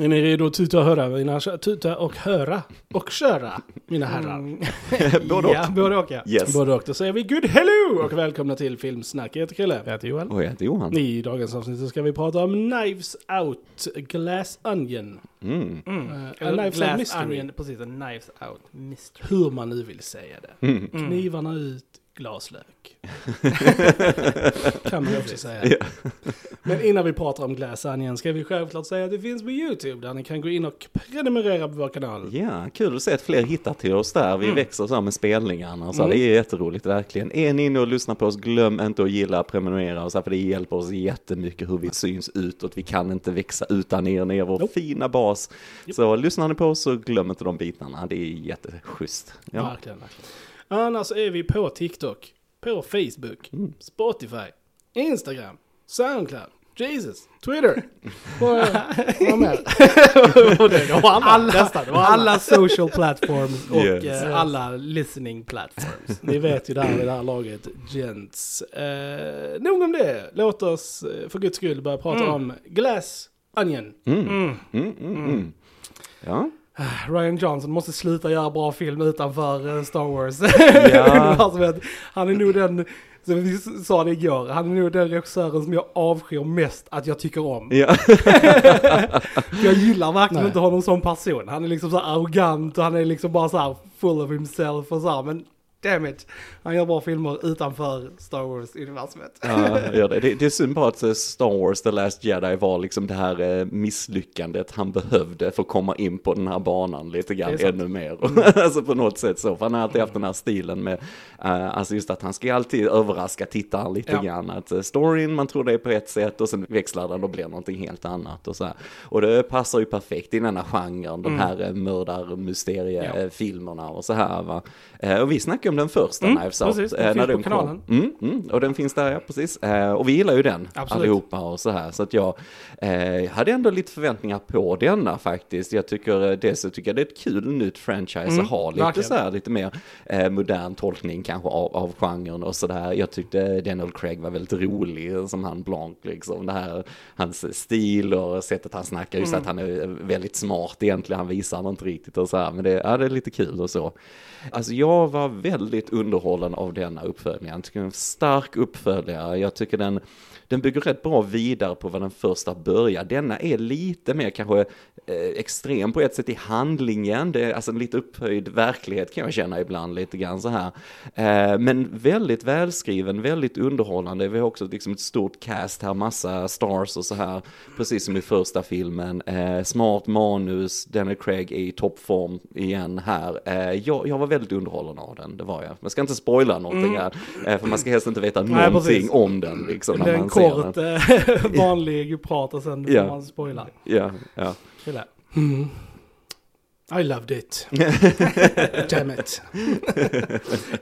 Är ni redo att tuta och höra, mina, tuta och höra och köra, mina herrar? Mm. Både och. Ja, både och ja. Yes. Både och, då säger vi good hello och välkomna till Filmsnack. Jag heter Chrille. Jag heter Joel. Och jag heter Johan. I dagens avsnitt så ska vi prata om Knives Out, Glass Onion. Mm. Mm. Eller Knives Out Glass Mystery. Onion, precis. Knives Out Mystery. Hur man nu vill säga det. Mm. Mm. Knivarna ut, glaslök. kan man ju också säga. Ja. Men innan vi pratar om Glass Onion ska vi självklart säga att det finns på YouTube där ni kan gå in och prenumerera på vår kanal. Ja, kul att se att fler hittar till oss där. Vi Mm. växer så här med spelningarna. Så Mm. Det är jätteroligt verkligen. Är ni inne och lyssnar på oss, glöm inte att gilla, prenumerera och så här, för det hjälper oss jättemycket hur vi syns utåt. Vi kan inte växa utan er, ni är vår Nope. fina bas. Japp. Så lyssnar ni på oss så glöm inte de bitarna. Det är jätteschysst. Ja. Verkligen, verkligen. Annars är vi på TikTok, på Facebook, Mm. Spotify, Instagram, Soundcloud, Jesus, Twitter. Vad vad mer? Alla, Alla, social platforms och Yes. eh, alla listening platforms. Ni vet ju det här vid det här laget, gents. Eh, nog om det. Låt oss eh, för guds skull börja prata Mm. om Glass Onion. Mm. Mm. Mm, mm, mm. Ja. Ryan Johnson måste sluta göra bra film utanför eh, Star Wars. Ja. alltså, han är nog den, som vi sa det igår, han är nog den regissören som jag avskyr mest att jag tycker om. Ja. Jag gillar verkligen Nej. inte honom som person. Han är liksom så arrogant och han är liksom bara så här full of himself och så här. Men damn it, han gör bra filmer utanför Star Wars-universumet. Ja, gör det. det. Det är synd bara att eh, Star Wars The Last Jedi var liksom det här eh, misslyckandet han behövde för att komma in på den här banan lite grann ännu mer. alltså på något sätt så, för han har alltid haft den här stilen med, eh, alltså just att han ska alltid överraska tittaren lite Ja. grann. Att storyn, man tror det är på ett sätt och sen växlar den och blir någonting helt annat och så här. Och det passar ju perfekt i den här genren, de Mm. här eh, mördarmysteriefilmerna och så här va. Eh, och vi snackade om den första Mm, Knives Out. precis. Den eh, när på kom. kanalen. Mm, mm, och den finns där, ja precis. Eh, och vi gillar ju den Absolut. allihopa och så här. Så att jag eh, hade ändå lite förväntningar på denna faktiskt. Jag tycker, eh, dels så tycker jag det är ett kul nytt franchise Mm, att ha lite verkligen. så här, lite mer eh, modern tolkning kanske av, av genren och så där. Jag tyckte Daniel Craig var väldigt rolig som han Blanc liksom. Det här, hans stil och sättet han snackar, just Mm. att han är väldigt smart egentligen. Han visar inte riktigt och så här. Men det, ja, det är lite kul och så. Alltså jag var väldigt underhållen av denna uppföljningen. Jag tycker den är en stark uppföljare. Jag tycker den, den bygger rätt bra vidare på vad den första börjar. Denna är lite mer kanske eh, extrem på ett sätt i handlingen. Det är alltså en lite upphöjd verklighet kan jag känna ibland lite grann så här. Eh, men väldigt välskriven, väldigt underhållande. Vi har också liksom ett stort cast här, massa stars och så här. Precis som i första filmen. Eh, smart manus, Daniel Craig är i toppform igen här. Eh, jag, jag var väldigt underhållen av den, det var jag. Man ska inte spoila någonting här, eh, för man ska helst inte veta Mm. Nej, någonting precis. om den liksom, Det när är en man ser kort den. eh, vanlig prat och sen får Ja. man spoila. Ja, ja. Mm. I loved it. Damn it.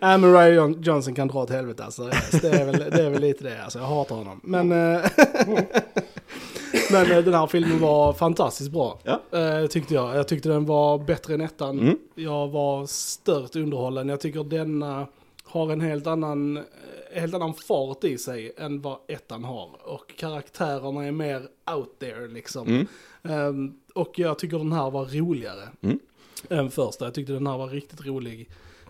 Nej men Ryan John- Johnson kan dra åt helvete alltså. Det är väl, det är väl lite det alltså. Jag hatar honom. Men, eh, men den här filmen var fantastiskt bra. Ja. Eh, tyckte jag. Jag tyckte den var bättre än ettan. Mm. Jag var stört underhållen. Jag tycker denna har en helt annan, eh, helt annan fart i sig än vad ettan har. Och karaktärerna är mer out there liksom. Mm. Ehm, och jag tycker den här var roligare Mm. än första. Jag tyckte den här var riktigt rolig.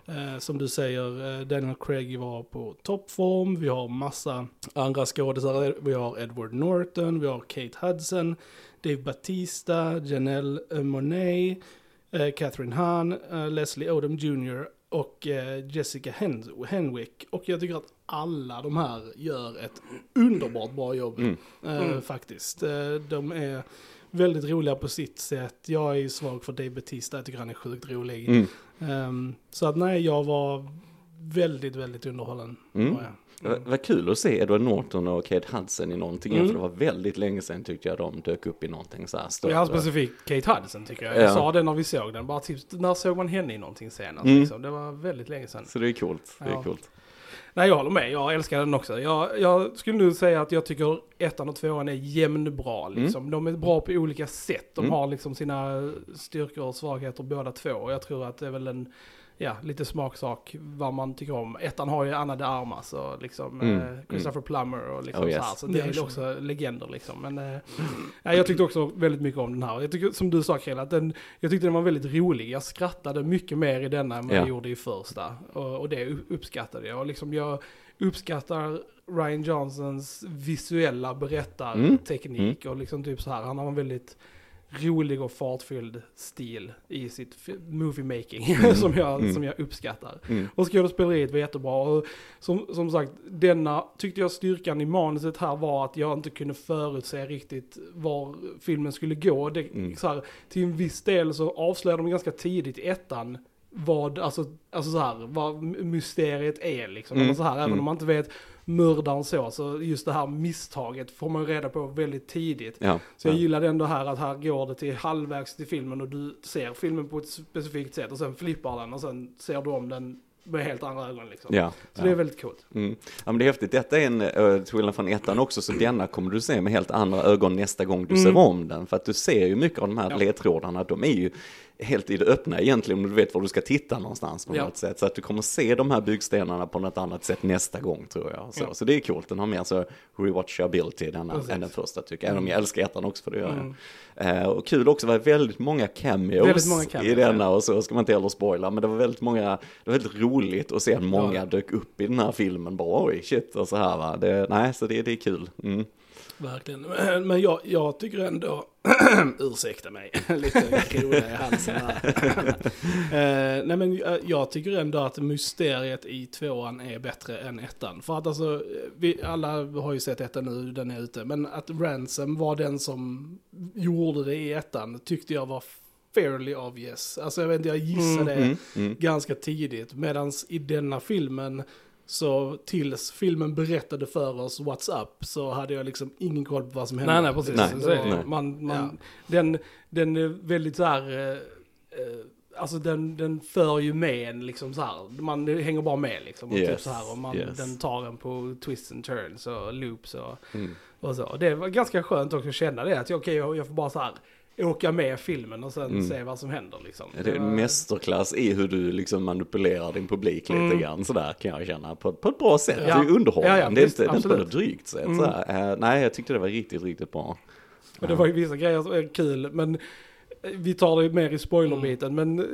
Eh, som du säger, eh, Daniel Craig var på toppform. Vi har massa andra skådespelare. Vi har Edward Norton, vi har Kate Hudson, Dave Batista, Janelle Monáe, eh, Catherine Hahn, eh, Leslie Odom Jr. och eh, Jessica Hen- Henwick. Och jag tycker att alla de här gör ett underbart bra jobb. Mm. Eh, Mm. Faktiskt. Eh, de är väldigt roliga på sitt sätt. Jag är ju svag för Dave Batista, jag tycker han är sjukt rolig. Mm. Ehm, så att nej, jag var väldigt, väldigt underhållen. Mm. var jag. Det var- var kul att se Edward Norton och Kate Hudson i någonting, Mm. för det var väldigt länge sedan tyckte jag de dök upp i någonting så här större. Ja, specifikt Kate Hudson tycker jag. Jag Ja. sa det när vi såg den. Bara typ, när såg man henne i någonting senast? Mm. Liksom? Det var väldigt länge sedan. Så det är coolt, det är Ja. coolt. Nej, jag håller med. Jag älskar den också. Jag, jag skulle nu säga att jag tycker ettan och tvåan är jämnbra. Liksom. De är bra på olika sätt. De Mm. har liksom sina styrkor och svagheter båda två. Och jag tror att det är väl en ja, lite smaksak vad man tycker om. Ettan har ju Anna de Armas och liksom Mm, eh, Christopher Plummer och liksom Oh, så yes. här. Så det är Ja, också legender liksom. Men eh, ja, jag tyckte också väldigt mycket om den här. Jag tycker, som du sa Krille, att den, jag tyckte den var väldigt rolig. Jag skrattade mycket mer i denna än vad Ja. jag gjorde i första. Och, och det upp- uppskattade jag. Och liksom jag uppskattar Ryan Johnsons visuella berättarteknik och liksom typ så här. Han har en väldigt rolig och fartfylld stil i sitt fi- movie making som, jag, Mm. som jag uppskattar. Mm. Och skådespeleriet var jättebra. Och som, som sagt, denna tyckte jag styrkan i manuset här var att jag inte kunde förutse riktigt var filmen skulle gå. Det, Mm. här, till en viss del så avslöjar de ganska tidigt i ettan vad, alltså, alltså så här, vad mysteriet är liksom. Mm. Eller så här, även Mm. om man inte vet mördaren så, så just det här misstaget får man reda på väldigt tidigt. Ja. Så jag ja. gillade ändå här att här går det till halvvägs till filmen och du ser filmen på ett specifikt sätt och sen flippar den och sen ser du om den med helt andra ögon liksom. Ja, Så ja. det är väldigt coolt. Mm. Ja men det är häftigt, detta är en, uh, till skillnad från ettan också, så denna kommer du se med helt andra ögon nästa gång du Mm. ser om den. För att du ser ju mycket av de här Ja. ledtrådarna, de är ju helt i det öppna egentligen om du vet var du ska titta någonstans på Ja. något sätt. Så att du kommer se de här byggstenarna på något annat sätt nästa gång tror jag. Så, Ja. så det är coolt, den har mer så rewatchability denna, Precis. än den första tycker jag. Även om jag älskar ettan också för det gör Mm. jag. Eh, och kul också var väldigt många cameos, Väldigt många cameos, i denna och så ska man inte heller spoila. Men det var väldigt många, det var väldigt roligt att se att många Ja. dök upp i den här filmen. Bara oj shit och så här va. Det, nej så det, det är kul. Mm. Verkligen. Men jag, jag tycker ändå, ursäkta mig, lite groda i halsen här. eh, nej men jag, jag tycker ändå att mysteriet i tvåan är bättre än ettan. För att alltså, vi alla har ju sett ettan nu, den är ute. Men att Ransom var den som gjorde det i ettan tyckte jag var fairly obvious. Alltså jag vet inte, jag gissade Mm, mm. ganska tidigt. Medan i denna filmen, så tills filmen berättade för oss What's Up, så hade jag liksom ingen koll på vad som hände. Nej, nej, precis. Nej, Så nej. Man, man, den, den är väldigt så här, eh, eh, alltså den, den för ju med en liksom så här, man hänger bara med liksom. Och typ Yes, så här, och man, yes. den tar en på twists and turns och loops och, Mm. och så. Och det var ganska skönt också att känna det, att okej, jag, jag får bara så här åka med filmen och sen Mm. se vad som händer liksom. Det är en mästerklass i hur du liksom manipulerar din publik lite Mm. grann sådär kan jag känna. På, på ett bra sätt, Ja. det är underhållande. Ja, ja, det är inte, det är inte på något drygt sätt. Mm. Eh, nej, jag tyckte det var riktigt, riktigt bra. Och det var ju vissa grejer som är kul, men eh, vi tar det mer i spoilerbiten, men eh,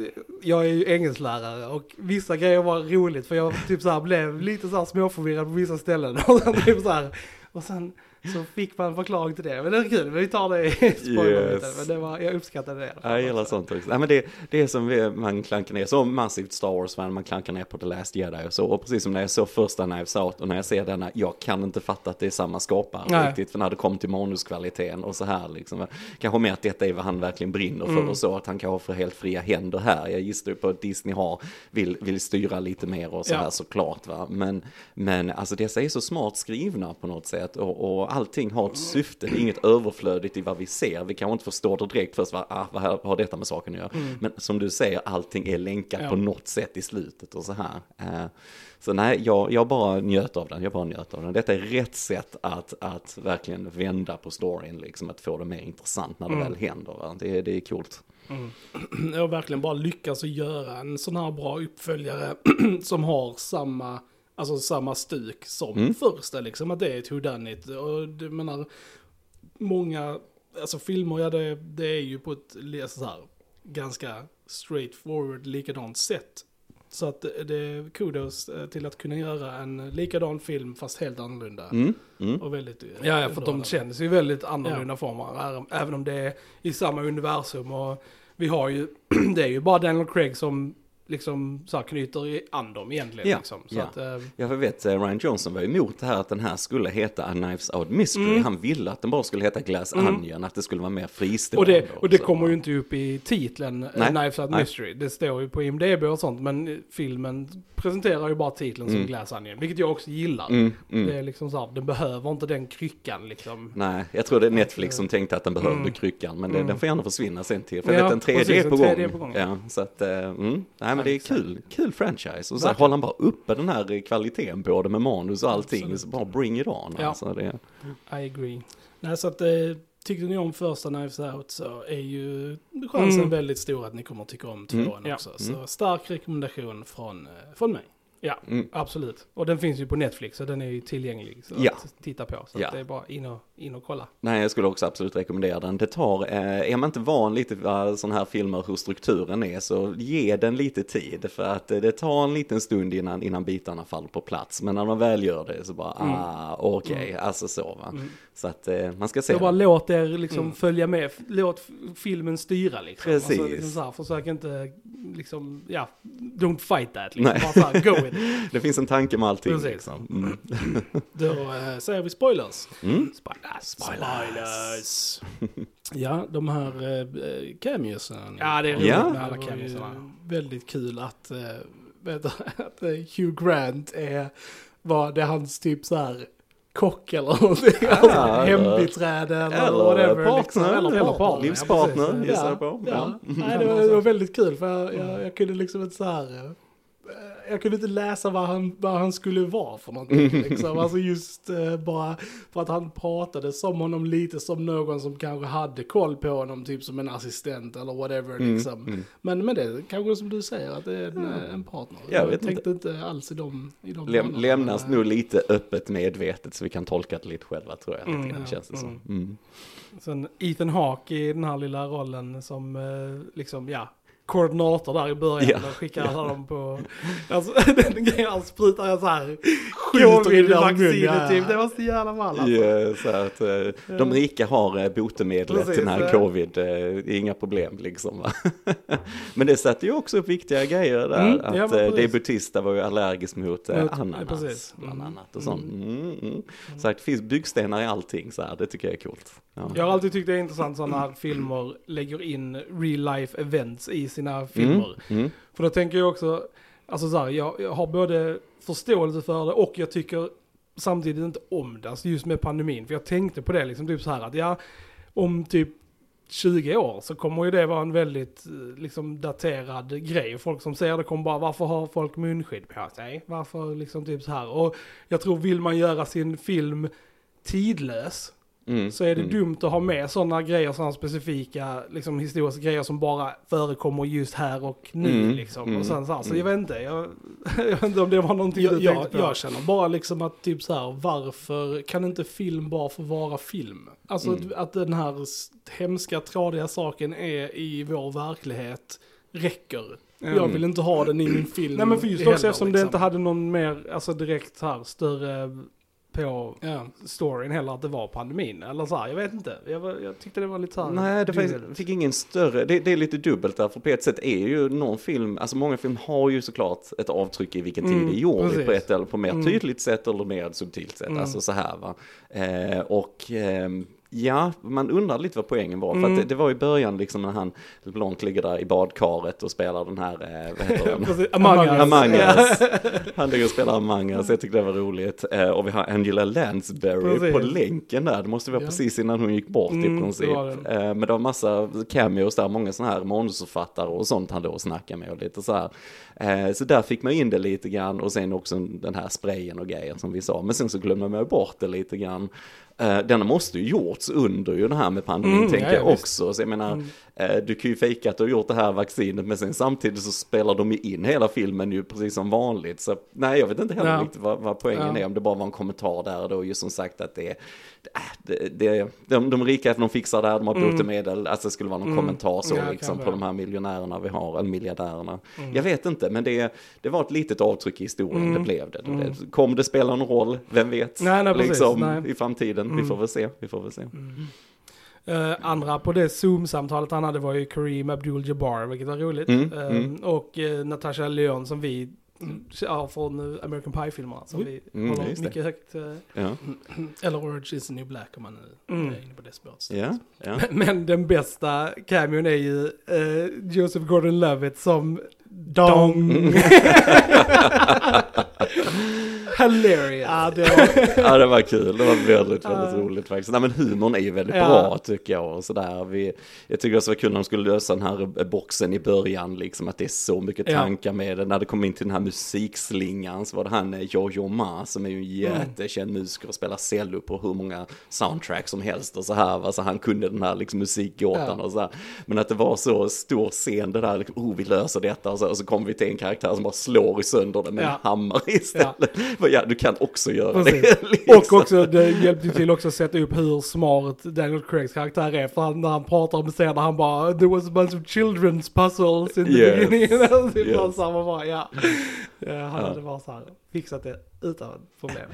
jag är ju engelsklärare och vissa grejer var roligt för jag typ så här blev lite så här småförvirrad på vissa ställen. Och sen, typ så, här, och sen så fick man förklaring till det. Men det är kul, vi tar det i. Yes. Men det var, jag uppskattade det. Ja, Jag gillar sånt också. Nej, men det, det är som vi, man klankar ner, så massivt Star Wars-fan, man klankar ner på The Last Jedi och så. Och precis som när jag såg första Knives Out och när jag ser denna, jag kan inte fatta att det är samma skapare Nej. riktigt. För när det kom till manuskvaliteten och så här liksom. Kanske mer att detta är vad han verkligen brinner för Mm. och så. Att han kanske får helt fria händer här. Jag gissar ju på att Disney har, vill, vill styra lite mer och så Ja. här såklart va. Men, men alltså dessa är så smart skrivna på något sätt. Och, och allting har ett syfte, det är inget överflödigt i vad vi ser. Vi kanske inte förstår det direkt först, va? ah, vad har detta med saken att göra? Men som du säger, allting är länkat Ja. på något sätt i slutet och så här. Eh, Så nej, jag, jag bara njöt av den, jag bara njöt av den. Detta är rätt sätt att, att verkligen vända på storyn, liksom att få det mer intressant när det Mm. väl händer. Va? Det, det är coolt. Jag har verkligen bara lyckats att göra en sån här bra uppföljare som har samma, alltså samma stuk som Mm. första liksom. Att det är ett whodunit. Och det menar, många, alltså filmer, ja det, det är ju på ett li- så här, ganska straightforward likadant sätt. Så att det är kudos eh, till att kunna göra en likadan film fast helt annorlunda. Mm, mm. Och väldigt eh, Ja, ja, för de känns ju väldigt annorlunda former, ä- även om det är i samma universum. Och vi har ju, det är ju bara Daniel Craig som liksom så här knyter an dem egentligen. Ja, liksom. Så ja. att, eh, Jag vet, eh, Ryan Johnson var emot det här att den här skulle heta A Knives Out Mystery. Mm. Han ville att den bara skulle heta Glass Mm. Onion, att det skulle vara mer och fristående. det, och det kommer ju inte upp i titeln eh, Nej, Knives Out nej. Mystery. Det står ju på IMDB och sånt, men filmen presenterar ju bara titeln som Mm. Glass Onion, vilket jag också gillar. Mm, mm. Det är liksom så här, den behöver inte den kryckan liksom. Nej, jag tror det är Netflix som tänkte att den behövde Mm. kryckan, men det, Mm. den får gärna försvinna sen till. För jag Ja, vet en tredje är på gång. är på gång. Ja, så att, mm. Nej men det är kul, kul franchise. Och så Verkligen. håller han bara uppe den här kvaliteten på det med manus och allting. Absolut. Så bara bring it on. Ja. Alltså, det, I agree. Nej, så att eh, tyckte ni om första Knives Out så är ju chansen Mm. väldigt stor att ni kommer tycka om Mm. tvåan Ja. också. Så Mm. stark rekommendation från, eh, från mig. Ja, Mm. absolut. Och den finns ju på Netflix så den är ju tillgänglig så Ja. att titta på. Så Ja. att det är bara in och, in och kolla. Nej, jag skulle också absolut rekommendera den. Det tar, eh, är man inte van lite vid sådana här filmer, hur strukturen är, så ge den lite tid. För att eh, det tar en liten stund innan, innan bitarna faller på plats. Men när man väl gör det så bara, ah, okej, alltså så va. Så att eh, man ska se Så bara låt er liksom följa med, låt filmen styra liksom. Precis. Alltså, liksom så här, försök inte liksom, ja, don't fight that liksom. Nej. Bara så här, go with it. Det finns en tanke med allting Precis. liksom. Mm. Då eh, säger vi spoilers. Mm. Spoilers. ja, de här eh, cameosen. Ja, det är roligt Ja. med alla cameosarna. väldigt kul att, äh, vet du, att eh, Hugh Grant är, var det hans typ så här kock eller någonting. alltså, eller- hembiträde eller, Eller whatever. partner, liksom. eller partner. livspartner, gissar jag ja, på. Ja. Ja. Nej, det, var, det var väldigt kul för jag, jag, jag kunde liksom inte så här... Jag kunde inte läsa vad han, vad han skulle vara för någonting. Liksom. Alltså just eh, bara för att han pratade som honom lite som någon som kanske hade koll på honom, typ som en assistent eller whatever. Mm, Liksom. mm. Men, men det kanske som du säger, att det är en, eh, en partner. Jag vet tänkte inte. alls i de, i de Läm, lämnas Eh, nog lite öppet medvetet så vi kan tolka det lite själva tror jag. Mm, lite grann, ja, känns det som. mm. Mm. Sen Ethan Hawke i den här lilla rollen som eh, liksom, ja, koordinator där i början. Ja, och skickar dem på, alltså den grejen han sprutar så här covid-vaccinet typ. Det var så jävla ball alltså. Ja, så att, eh, de rika har eh, botemedlet Precis, den här covid, eh, inga problem liksom. Va? Men det sätter ju också upp viktiga grejer där, Mm, att ja, eh, Bautista var ju allergisk mot eh, ananas, precis. bland Mm. annat och sånt. Mm, mm. Så att det finns byggstenar i allting så här, det tycker jag är coolt. Ja. Jag har alltid tyckt det är intressant sådana här filmer lägger in real life events i sina filmer. Mm, mm, För då tänker jag också, alltså så här, jag, jag har både förståelse för det och jag tycker samtidigt inte om det, alltså just med pandemin. För jag tänkte på det liksom typ så här att ja, om typ 20 år så kommer ju det vara en väldigt eh, liksom daterad grej. Folk som ser det kommer bara, varför har folk munskydd på sig? Varför liksom typ så här? Och jag tror, vill man göra sin film tidlös mm, så är det mm. dumt att ha med sådana grejer, sådana specifika liksom, historiska grejer som bara förekommer just här och nu. Mm, Liksom. mm, och sen så här, så mm. jag vet inte, jag, jag vet inte om det var någonting Jag, du jag, tänkte på. jag känner bara liksom att typ så här, varför kan inte film bara få vara film? Alltså Mm. att, att den här hemska, tradiga saken är i vår verklighet räcker. Jag vill inte ha den i min film Nej men för just heller, också eftersom det liksom. inte hade någon mer, alltså direkt här större på Ja. storyn heller att det var pandemin. Eller så här, jag vet inte. Jag, var, jag tyckte det var lite så här Nej, det faktiskt, fick ingen större, det, det är lite dubbelt där, för på ett sätt är ju någon film, alltså många film har ju såklart ett avtryck i vilken tid Mm, det är gjord på ett eller på mer Mm. tydligt sätt eller mer subtilt sätt, Mm. alltså så här va. Eh, och ehm, ja, man undrar lite vad poängen var, för Mm. att det, det var i början liksom när han LeBlanc ligger där i badkaret och spelar den här, eh, vad heter den? Among Us. Among. Us. Han ligger och spelar Among Us, jag tyckte det var roligt. Eh, och vi har Angela Lansbury Precis. på länken där, det måste vara Ja. precis innan hon gick bort Mm, i princip. det. Eh, men det var massa cameos där, många sådana här manusförfattare och sånt han då snackade med och lite så här. Eh, så där fick man in det lite grann och sen också den här sprayen och grejen som vi sa. Men sen så glömde man bort det lite grann. Eh, denna måste ju gjorts under ju det här med pandemin Mm, tänker ja, ja, jag också. Så jag menar, Mm. eh, du kan ju fejka att du har gjort det här vaccinet men sen samtidigt så spelar de ju in hela filmen ju precis som vanligt. Så nej, jag vet inte heller Ja. riktigt vad, vad poängen Ja. är, om det bara var en kommentar där då, just som sagt att det är, det, det, de, de rika de fixar det här, de har Mm. botemedel, alltså det skulle vara någon Mm. kommentar så Ja, liksom på de här miljonärerna vi har, eller miljardärerna. Mm. Jag vet inte, men det, det var ett litet avtryck i historien, Mm. det blev det. Mm. det. Kom det spela någon roll, vem vet? Nej, nej, precis. liksom, Nej. i framtiden, vi Mm. får väl se, vi får väl se. Eh, andra på det Zoom-samtalet han hade var ju Kareem Abdul-Jabbar, vilket var roligt. Mm, Eh, mm. Och uh, Natasha Leon som vi ja, från American Pie-filmerna som Mm. vi Mm, håller just det. mycket högt. Ja, Eller Orange is the new black om man nu Mm. är inne på det spåret. ja, ja. Men den bästa cameon är ju Joseph Gordon-Levitt som Dong. Mm. hilarious. Ja, det var, Ja det var kul, det var väldigt, väldigt Ja. roligt faktiskt. Nej men humorn är ju väldigt Ja. bra tycker jag och sådär. Vi, jag tycker också det var kul när de skulle lösa den här boxen i början, liksom att det är så mycket Ja. tankar med det. När det kom in till den här musikslingan så var det han eh, Jojo Ma som är ju en Mm. jättekänd musiker och spelar cello på hur många soundtracks som helst och så här. va. Så han kunde den här liksom musikgåtan Ja. och så här. Men att det var så stor scen det där, liksom, oh vi löser detta och så, och så kommer vi till en karaktär som bara slår i sönder det med Ja. en hammare istället. Ja, du kan också göra Precis. det. liksom. Och också, det hjälpte till också att sätta upp hur smart Daniel Craigs karaktär är. För han, när han pratar om scener, han bara “There was a bunch of children's puzzles in the Yes. beginning”. Alltså, Yes. så här, man bara, ja. ja han Ja. hade bara så här fixat det utan problem.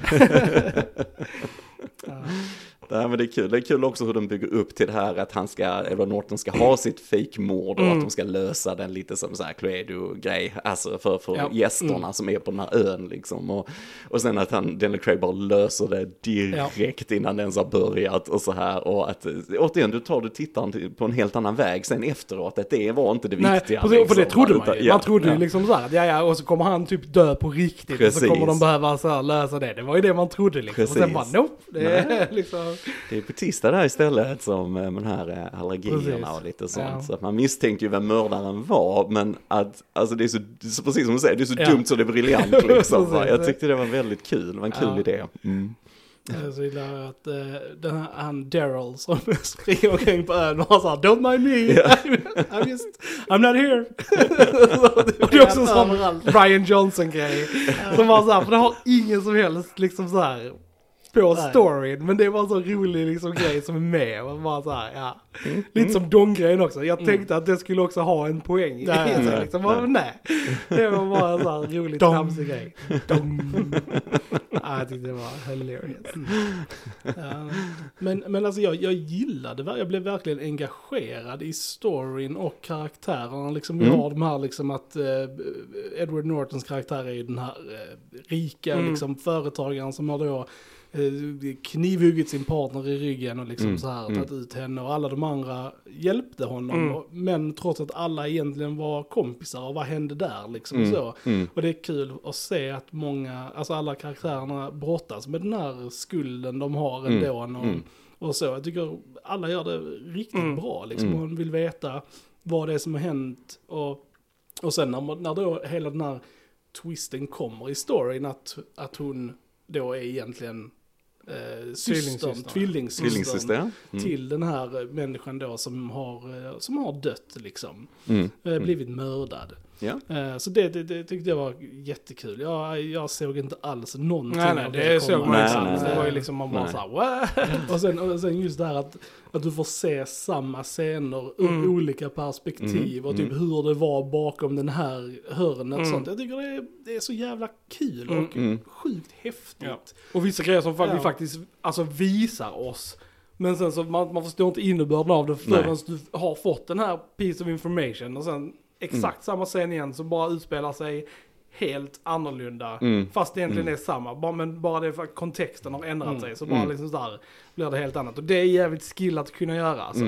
Ja. Nej men det är kul, det är kul också hur de bygger upp till det här att han ska, Edward Norton ska ha sitt fejkmord och Mm. att de ska lösa den lite som så här Cluedo-grej, alltså för, för Ja. gästerna Mm. som är på den här ön liksom. Och, och sen att han, Daniel Craig bara löser det direkt innan det ens har börjat och så här. Och att, återigen, du tar du tittaren på en helt annan väg sen efteråt, att det var inte det Nej, viktiga. precis, för det liksom, trodde man ju. ja, man trodde ju ja. liksom så här att ja, ja, och så kommer han typ dö på riktigt. Och Precis. så kommer de behöva så här lösa det. Det var ju det man trodde liksom. Och sen Precis. bara nope. Det är liksom... Det är Batista där istället som eh, de här eh, allergierna Precis. och lite sånt. Ja. Så att man misstänkte ju vem mördaren var, men att, alltså det är så, så precis som du säger, det är så Ja. dumt så det är briljant liksom. Precis. Jag tyckte det var väldigt kul, det var en kul Ja. idé. Mm. Jag så illa att eh, den här, han Daryl som springer omkring på ön och har såhär Don't mind me, I'm just, I'm not here. Och det är också en sån Ryan Johnson-grej. Som var så här, för det har ingen som helst liksom så här på Nej. storyn. Men det var en så rolig liksom grej som är med. Och bara så här, ja. Lite som Dong-grejen också. Jag tänkte att det skulle också ha en poäng i Nej, sig. nej, Liksom. nej. Nej. Det var bara en så här rolig tramsig grej. Dong. Ja, jag tyckte det var hilarious. Ja, men, men alltså jag, jag gillade jag blev verkligen engagerad i storyn och karaktärerna. Liksom vi Mm. har de här liksom att eh, Edward Nortons karaktär är ju den här eh, rika Mm. liksom företagaren som har då knivhuggit sin partner i ryggen och liksom Mm, så här mm. tagit ut henne och alla de andra hjälpte honom. Mm. Och, men trots att alla egentligen var kompisar och vad hände där liksom Mm, så. mm. Och det är kul att se att många, alltså alla karaktärerna brottas med den här skulden de har Mm, ändå. Och, mm. och så. Jag tycker alla gör det riktigt Mm. bra. Liksom. Mm. Man vill veta vad det är som har hänt. Och, och sen när, när då hela den här twisten kommer i storyn, att, att hon då är egentligen eh, systern, Tvillingsystern. tvillingsystern Tvillingsystem. Mm. till den här människan då som har, eh, som har dött liksom. Mm. Eh, blivit mördad. Ja. Eh, Så det, det, det tyckte jag var jättekul. Jag, jag såg inte alls någonting Nej, nej, av det såg komma. man Nej, inte alls. nej. Det var ju liksom man bara såhär what? Och sen, och sen just det här att, att du får se samma scener ur Mm. olika perspektiv Mm, och typ hur det var bakom den här hörnet. Mm. Sånt. Jag tycker det är, det är så jävla kul och Mm. Mm. sjukt häftigt. Ja. Och vissa grejer som Ja. vi faktiskt alltså, visar oss. Men sen så man, man förstår inte innebörden av det förrän du har fått den här piece of information. Och sen exakt Mm. samma scen igen som bara utspelar sig helt annorlunda. Mm. Fast det egentligen Mm. är samma. Bara, men bara det för att kontexten har ändrat Mm. sig. Så bara Mm. liksom där blir det helt annat. Och det är jävligt skill att kunna göra alltså.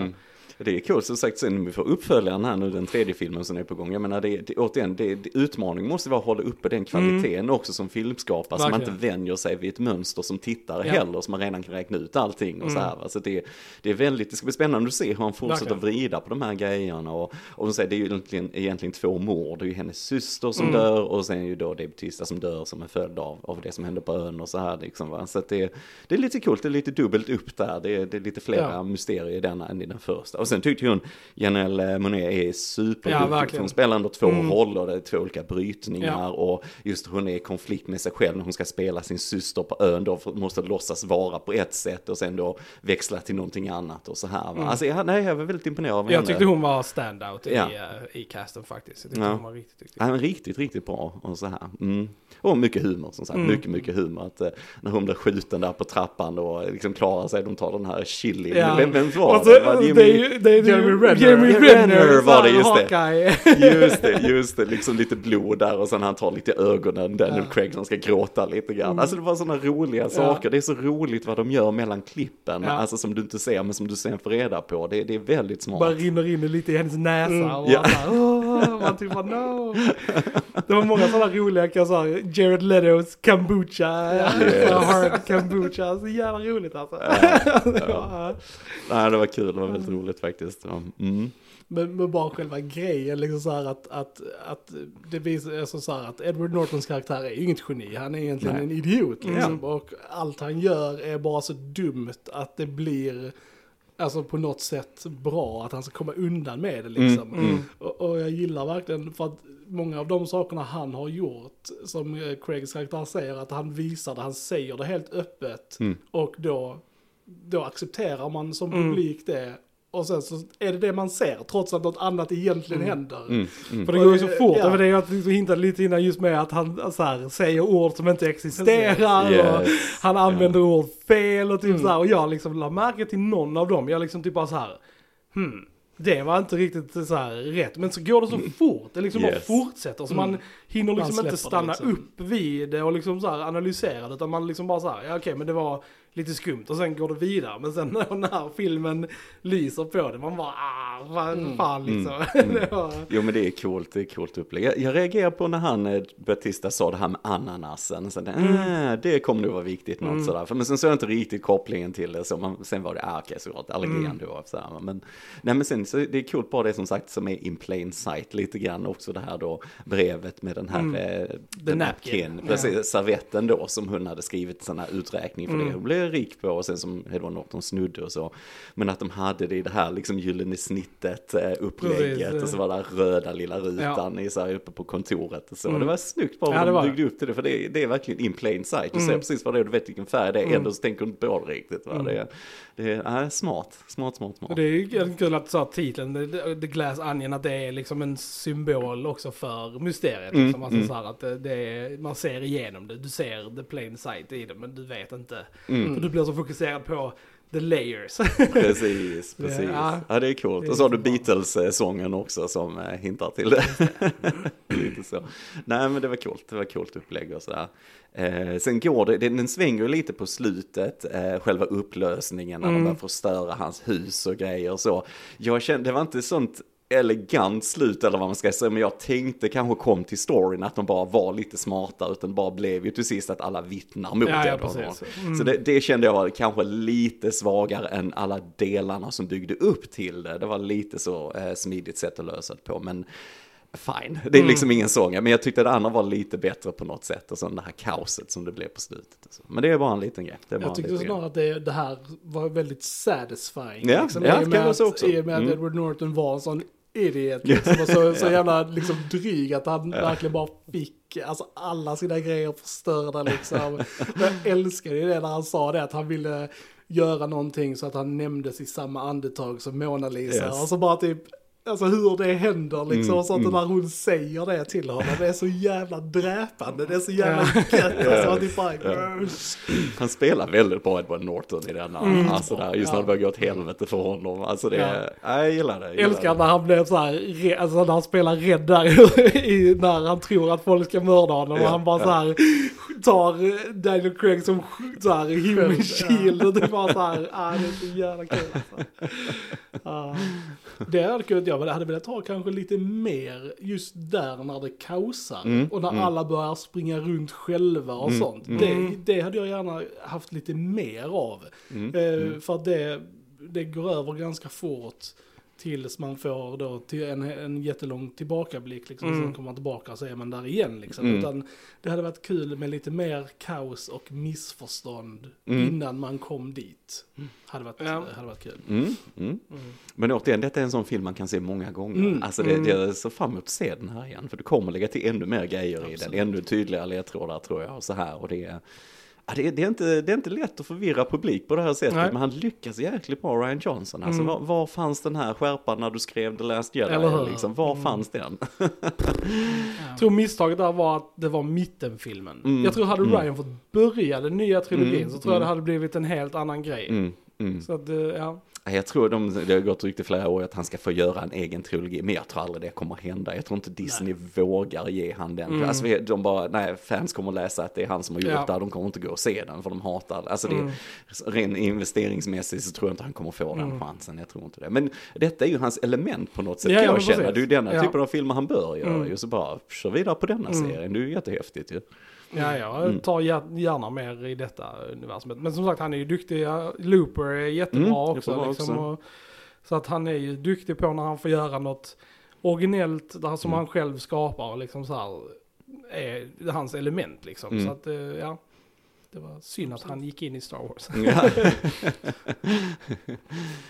Mm. Det är coolt som sagt sen vi får uppföljaren här nu, den tredje filmen som är på gång. Jag menar det, det återigen, det, det, utmaning måste vara att hålla uppe den kvaliteten också som filmskapare. Så man inte vänjer sig vid ett mönster som tittare Ja. heller, så man redan kan räkna ut allting och så Mm. här. va. Så det, det är väldigt, det ska bli spännande att se hur han fortsätter Verkligen. vrida på de här grejerna. Och, och de säger, det är ju egentligen, egentligen två mord. Det är ju hennes syster som Mm. dör och sen är ju då David Bautista som dör som en följd av, av det som hände på ön och så här liksom. Va? Så det, det är lite coolt, det är lite dubbelt upp där. Det är, det är lite flera Ja. mysterier i denna än i den första. Och sen tyckte hon Janelle Monáe är Ja, superduktig. verkligen. hon spelar ändå två Mm. roller, det är två olika brytningar. Ja. Och just hon är i konflikt med sig själv när hon ska spela sin syster på ön. Då måste låtsas vara på ett sätt och sen då växla till någonting annat och så här. Mm. Alltså jag, nej, jag var väldigt imponerad av Jag henne. tyckte hon var standout i, Ja. eh, i casten faktiskt. Jag tyckte Ja. hon var riktigt duktig. Ja, riktigt, riktigt bra och så här. Mm. Och mycket humor som sagt, Mm. mycket, mycket humor. Att, eh, när hon blir skjuten där på trappan och liksom klarar sig, de tar den här chili. Ja. Vem, vem var Och så, det? Var det Jimmy? Det är Jeremy Renner. Jeremy Renner Renner var det, just det. Just det, just det, liksom lite blod där och sen han tar lite ögonen, Daniel Craig som ska gråta lite grann. Alltså det var sådana roliga saker, det är så roligt vad de gör mellan klippen, Ja. alltså som du inte ser men som du sen får reda på, det, det är väldigt smart. Bara rinner in lite i hennes näsa och Ja. man typ bara no. Det var många sådana roliga, kan jag säga, Jared Letos kombucha, Yes. hard kombucha, så jävla roligt alltså. Ja. Nej, det var kul, det var väldigt roligt faktiskt. Ja. Mm. Men, men bara själva grejen, liksom så här att, att, att det visar, alltså så här att Edward Nortons karaktär är ju inget geni, han är egentligen Nej. en idiot liksom. Och allt han gör är bara så dumt att det blir, alltså på något sätt bra, att han ska komma undan med det liksom. Mm, mm. Och, och jag gillar verkligen för att många av de sakerna han har gjort, som Craigs karaktär säger, att han visar det, han säger det helt öppet. Mm. Och då, då accepterar man som Mm. publik det. Och sen så är det det man ser, trots att något annat egentligen händer. Mm. Mm. För det går ju så fort, Ja. det är att du hintade lite innan just med att han så här, säger ord som inte existerar och Yes. han använder ord fel och typ Mm. så här. Och jag liksom la märke till någon av dem, jag liksom typ bara så här, hmm, det var inte riktigt så här rätt. Men så går det så fort, det liksom Yes. bara fortsätter. Så man hinner Man liksom släpper inte det stanna liksom. upp vid det och liksom så här analysera det. Utan man liksom bara så här, ja okej men det var lite skumt och sen går det vidare. Men sen när, filmen lyser på det, man bara ah, vad Mm. fan liksom. Mm. var, Jo men det är coolt, det är coolt upplägg. Jag, jag reagerar på när han, eh, Batista sa det här med ananasen. Så det, äh, det kommer nog vara viktigt något Mm. sådär. För, men sen såg jag inte riktigt kopplingen till det. Så man, sen var det, ah, okej såklart, allergen Mm. då. Så här. Men, nej men sen så det är coolt bara det som sagt som är in plain sight lite grann. Också det här då brevet med den här, Mm. eh, The den napkin. precis, servetten då som hon hade skrivit sån här uträkning för det. Mm. Hon blev rik på och sen som Edward Norton snudde och så. Men att de hade det i det här liksom gyllene snittet eh, upplägget Precis. och så var det röda lilla rutan i så här uppe på kontoret och så. Mm. Det var snyggt bara Ja, de byggde upp till det för det, det är verkligen in plain sight. Du Mm. ser precis vad det är, du vet vilken färg det är, Mm. ändå så tänker du inte på det riktigt. Va? Mm. Det, det är äh, smart, smart, smart, smart. Och det är ju kul att sa titeln, The The Glass Onion, att det är liksom en symbol också för mysteriet. Mm, Liksom. Alltså mm. så här att det, det är, man ser igenom det, du ser the plain sight i det, men du vet inte. Mm. För du blir så fokuserad på the layers. Precis, precis. Ja. Ja, det är coolt. Och så har du. Beatles-sången också som eh, hintar till det. lite så. Nej, men det var coolt. Det var coolt upplägg och sådär. Eh, sen går det, den, svänger lite på slutet, eh, själva upplösningen när Mm. de börjar förstöra hans hus och grejer och så. Jag kände, det var inte sånt elegant slut eller vad man ska säga, men jag tänkte kanske kom till storyn att de bara var lite smarta, utan det bara blev ju till sist att alla vittnar mot ja, ja, Norton. precis. Mm. Så det, det kände jag var kanske lite svagare än alla delarna som byggde upp till det. Det var lite så eh, smidigt sätt att lösa det på, men fine. Det är Mm. liksom ingen sång, men jag tyckte det andra var lite bättre på något sätt. Och så det här kaoset som det blev på slutet. Men det är bara en liten grej. Det Jag tyckte snarare att det, det här var väldigt satisfying. Ja, liksom, ja, det kan att, också. I och med att Mm. Edward Norton var en sån idiot liksom, och så, så jävla liksom, dryg att han verkligen bara fick alltså, alla sina grejer förstörda liksom. Jag älskade ju det när han sa det att han ville göra någonting så att han nämndes i samma andetag som Mona Lisa. Yes. Och så bara typ Alltså hur det händer liksom, Mm, och sånt mm. när hon säger det till honom, det är så jävla dräpande, det är så jävla Ja. gött. Alltså, Ja. bara, Ja. Han spelar väldigt bra Edward Norton i denna. Mm. Alltså där, just när det börjar gå åt helvete för honom. Alltså det ja. jag gillar det. jag gillar Älskar det. när han blev så här, alltså när han spelar rädd där i, när han tror att folk ska mörda honom Ja, och han bara ja. så här tar Daniel Craig som så här human shield och det är bara så här, ah, det är så jävla kul alltså. Ah. Det hade kunnat jag hade velat ha kanske lite mer just där när det kaosar Mm, och när mm. alla börjar springa runt själva och Mm, sånt. mm. Det, det hade jag gärna haft lite mer av. Mm, Eh, mm. För att det, det går över ganska fort tills man får då till en, en jättelång tillbakablick liksom. Mm. Sen kommer man tillbaka och så är man där igen liksom. Mm. Utan det hade varit kul med lite mer kaos och missförstånd Mm. innan man kom dit. Hade varit, Ja. hade varit kul. Mm, mm. Men återigen, detta är en sån film man kan se många gånger. Mm, Alltså det, mm. det jag ser fram emot att se den här igen. För du kommer lägga till ännu mer grejer i den. Absolut. Ännu tydligare ledtrådar tror jag. Och så här. Och det är, det, är, det, är inte, det är inte lätt att förvirra publik på det här sättet. Nej. Men han lyckas jäkligt bra, Ryan Johnson. Alltså, Mm. var, var fanns den här skärpan när du skrev The Last Jedi? Eller? Liksom? Var Mm. fanns den? Jag tror misstaget där var att det var mittenfilmen. Mm. Jag tror hade Mm. Ryan fått börja den nya trilogin Mm. så tror jag Mm. det hade blivit en helt annan grej. Mm, Mm. Så att, eh, ja. Jag tror de, det har gått rykte flera år att han ska få göra en egen trilogi, men jag tror aldrig det kommer hända. Jag tror inte Disney vågar ge han den. Mm. Alltså de bara, nej, fans kommer läsa att det är han som har gjort Ja. det, de kommer inte gå och se den för de hatar Alltså det, Mm. rent investeringsmässigt så tror jag inte han kommer få den chansen, jag tror inte det. Men detta är ju hans element på något sätt, Ja, kan jag känna. Det är ju denna Ja. typen av filmer han bör göra Mm. ju, så bara kör vidare på denna Mm. serien, det är ju jättehäftigt ju. Ja, jag Mm. tar gär- gärna mer i detta universumet. Men som sagt, han är ju duktig. Looper är jättebra Mm, också. liksom. Och, så att han är ju duktig på när han får göra något originellt där, som Mm. han själv skapar. Liksom så här, är hans element liksom. Mm. Så att, eh, ja. Det var synd att han gick in i Star Wars. Ja.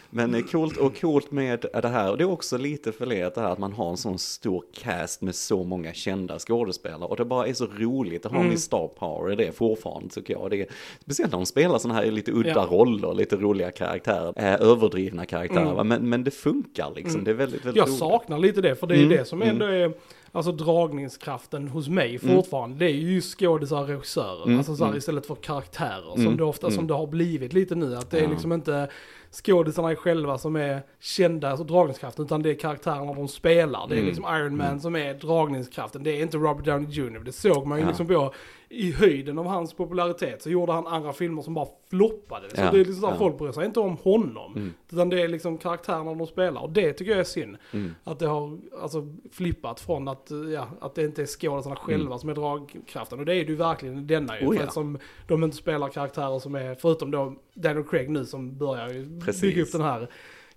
Men eh, coolt och coolt med det här, och det är också lite förlegat det här att man har en sån stor cast med så många kända skådespelare och det bara är så roligt, det har Mm. en star power i det fortfarande tycker jag. Det är, speciellt när de spelar sådana här lite udda Ja. roller, lite roliga karaktärer, eh, överdrivna karaktärer, Mm. men, men det funkar liksom, Mm. det är väldigt, väldigt Jag roligt. saknar lite det, för det är Mm, det som mm. ändå är alltså dragningskraften hos mig Mm. fortfarande. Det är ju skådisar och regissörer. Mm, Alltså så här, mm. istället för karaktärer. Som det ofta som det har blivit lite nu. Att det är liksom inte skådisarna själva som är kända, alltså dragningskraften, utan det är karaktärerna de spelar. Det är Mm, liksom Iron Man mm. som är dragningskraften. Det är inte Robert Downey Jr. Det såg man ju Ja. liksom på i höjden av hans popularitet så gjorde han andra filmer som bara floppade. Så Ja, det är liksom här, ja. folk bryr sig inte om honom. Mm. Utan det är liksom karaktärerna de spelar. Och det tycker jag är synd. Mm. Att det har alltså, flippat från att, ja, att det inte är skådespelarna själva som är dragkraften. Och det är det ju verkligen denna ju. Mm. Oh, för ja. att som de inte spelar karaktärer som är, förutom då Daniel Craig nu som börjar Precis. bygga upp den här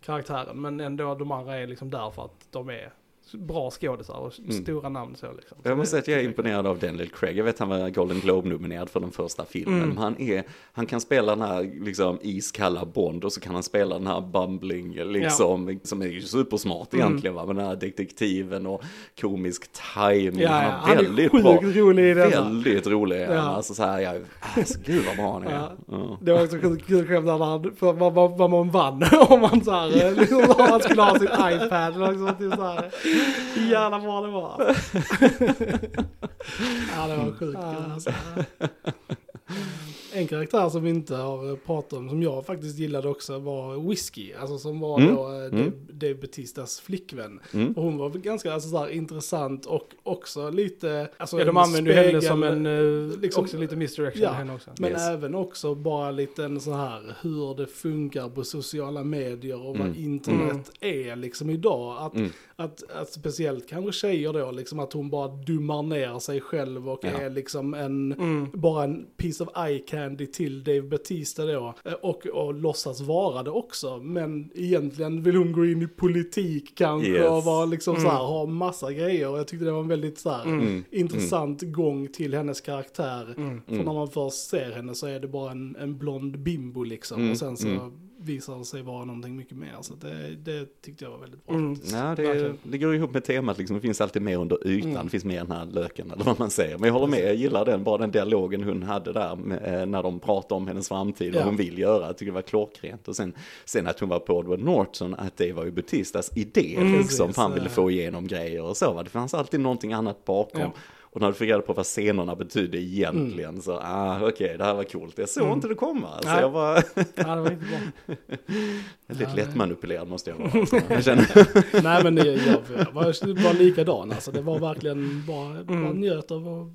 karaktären. Men ändå de andra är liksom där för att de är bra skådisar och Mm. stora namn så liksom. Så Jag måste säga att jag är imponerad av Daniel Craig. Jag vet han var Golden Globe-nominerad för den första filmen. Mm. Han, är, han kan spela den här liksom, iskalla Bond och så kan han spela den här bumbling, liksom, som är supersmart Mm. egentligen. Va? Men den här detektiven och komisk timing. Ja, ja, han han har är väldigt sjukt bra. rolig i denna. Väldigt rolig han. Ja. Alltså så här, jag, alltså, gud vad bra han är. Ja. Ja. Det var också kul, skämt där han, för vad, vad, vad man vann om man så här, liksom, om man skulle ha sin iPad liksom, typ så här. Jävla bra det var. ja det var sjukt kul alltså. En karaktär som vi inte har eh, pratat om, som jag faktiskt gillade också, var Whiskey. Alltså som var Mm. då eh, Mm. Dave, Batistas flickvän. Mm. Och hon var ganska alltså, så här, intressant och också lite... Alltså, Ja, de en Mm. använder ju henne som en, eh, liksom- också lite misdirection Ja, henne också. Men Yes. även också bara lite en så här hur det funkar på sociala medier och Mm. vad internet är liksom idag. Att, Mm. Att, att speciellt kanske tjejer då, liksom att hon bara dummar ner sig själv och Ja. är liksom en, Mm. bara en piece of eye candy till Dave Batista då. Och, och låtsas vara det också. Men egentligen vill hon gå in i politik kanske Yes. och vara liksom Mm. så här, ha massa grejer. Och jag tyckte det var en väldigt så här Mm. intressant gång till hennes karaktär. Mm. För när man först ser henne så är det bara en, en blond bimbo liksom. Mm, Och sen så visar det sig vara någonting mycket mer. Så det, det tyckte jag var väldigt bra. Mm. Ja, det, det går ihop med temat liksom, det finns alltid mer under ytan, Mm. det finns mer den här löken eller vad man säger. Men jag håller med, jag gillar den, bara den dialogen hon hade där med, eh, när de pratade om hennes framtid, vad Ja. hon vill göra, jag tycker det var klockrent. Och sen, sen att hon var på Edward Norton, att det var ju Batistas idé Mm, liksom, för han ville få igenom grejer och så. Va? Det fanns alltid någonting annat bakom. Ja. Och när du fick reda på vad scenerna betydde egentligen så, ah okej, det här var coolt. Jag såg Mm. inte det komma. Så Nej. jag var Ja, det var inte bra. Ja, lättmanipulerad måste jag vara. Jag Nej men det, jag, jag var, var likadan alltså. Det var verkligen bara, Mm. bara njöt av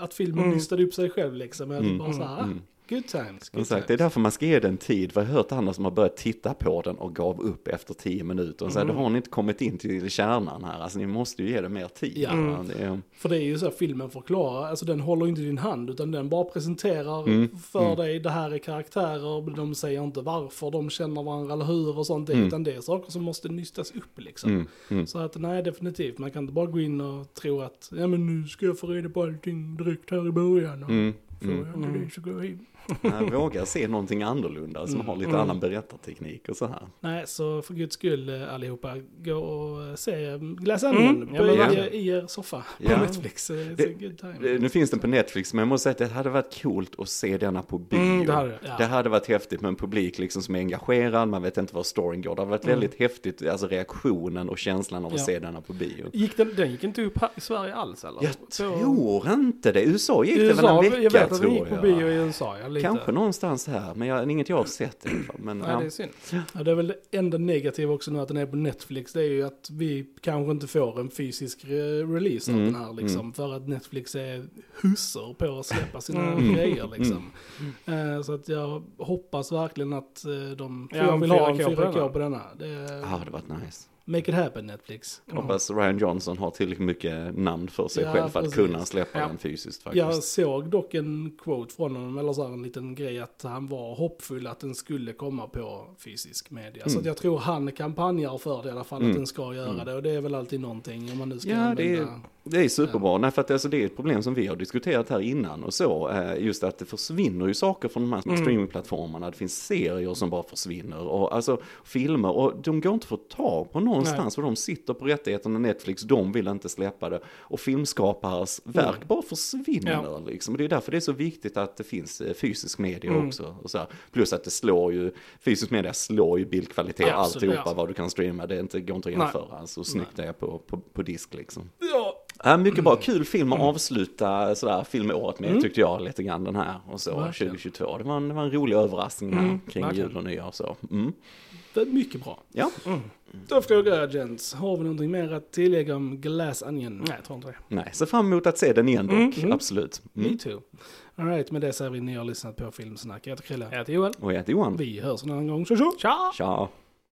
att- filmen Mm. nystade upp sig själv liksom. Jag Mm. bara så här, Mm. Good times. Good sagt, det är times. därför man ska ge den tid. För jag har hört andra som har börjat titta på den och gav upp efter tio minuter. Och så här, Mm. då har ni inte kommit in till kärnan här. Alltså ni måste ju ge det mer tid. Ja. va? Det är, För det är ju så här, filmen förklarar, alltså den håller inte din hand utan den bara presenterar Mm, för mm. dig, det här är karaktärer, de säger inte varför de känner varandra eller hur och sånt, Mm. utan det är saker som måste nystas upp liksom. mm, mm. Så att nej, definitivt, man kan inte bara gå in och tro att, ja men nu ska jag få reda på allting direkt här i början och Mm, får mm. jag inte Mm. det så går jag in. Jag vågar se någonting annorlunda som Mm. har lite Mm. annan berättarteknik och så här. Nej, så för guds skull eh, allihopa, gå och eh, se Glass Mm, Onion ja, på men i, er soffa på Ja. Netflix. Eh, good time. Eh, Nu finns den på Netflix, men jag måste säga att det hade varit coolt att se denna på bio. Mm, det hade det. Ja. Det hade varit häftigt med en publik liksom som är engagerad, man vet inte var storyn går. Det hade varit Mm. väldigt häftigt, alltså reaktionen och känslan av att Ja. se denna på bio. Gick den, den gick inte upp här i Sverige alls eller? Jag Så- tror inte det. USA gick det USA, väl en vecka jag vet att den gick på jag. bio i USA, ja, lite. Kanske någonstans här, men jag, inget jag har sett i alla fall. Men, Nej, ja. det är synd. Ja, det är väl det enda negativa också nu att den är på Netflix. Det är ju att vi kanske inte får en fysisk re- release av Mm, den här liksom. För att Netflix är hussar på att släppa sina Mm. grejer liksom. Eh, så att jag hoppas verkligen att eh, de... För Ja, jag vill ha en 4K 4K på denna. på denna. Det, Ja, det hade varit nice. Make it happen Netflix. Hoppas Ryan Johnson har tillräckligt mycket namn för sig Ja, själv för att precis. kunna släppa Ja. den fysiskt Jag faktiskt. såg dock en quote från honom, eller så här en liten grej, att han var hoppfull att den skulle komma på fysisk media. Så Mm. att jag tror han kampanjar för det i alla fall, Mm. att den ska göra Mm. det. Och det är väl alltid någonting om man nu ska Ja, det är- använda... Det är superbra, nej för att alltså, det är ett problem som vi har diskuterat här innan och så, eh, just att det försvinner ju saker från de här Mm. streamingplattformarna, det finns serier som bara försvinner och alltså filmer och de går inte att få tag på någonstans och de sitter på rättigheterna Netflix, de vill inte släppa det och filmskapares verk bara försvinner Mm. Ja. liksom. Och det är därför det är så viktigt att det finns eh, fysisk media Mm. också. Och så här. Plus att det slår ju, fysisk media slår ju bildkvalitet, Absolut, alltihopa ja. vad du kan streama, det inte, går inte att Nej. jämföra. Alltså snyggt det är på, på, på disk liksom. Ja, Ja, mycket bra, kul film att avsluta sådär filmåret med tyckte jag lite grann den här och så Verkligen. 2022. Det var en, det var en rolig överraskning här Mm, kring verkligen. jul och nyår och så. Mm. det är mycket bra. Ja, Då frågar jag Jens, har vi någonting mer att tillägga om Glass Onion? Nej, jag tror inte det. nej, ser fram emot att se den igen dock, Mm. absolut. Me Mm. too. Alright, med det säger vi ni har lyssnat på Filmsnack. Jag heter Krille. Jag heter Johan. Och jag heter Johan. Vi hörs en annan gång. Tja! Tja! Tja!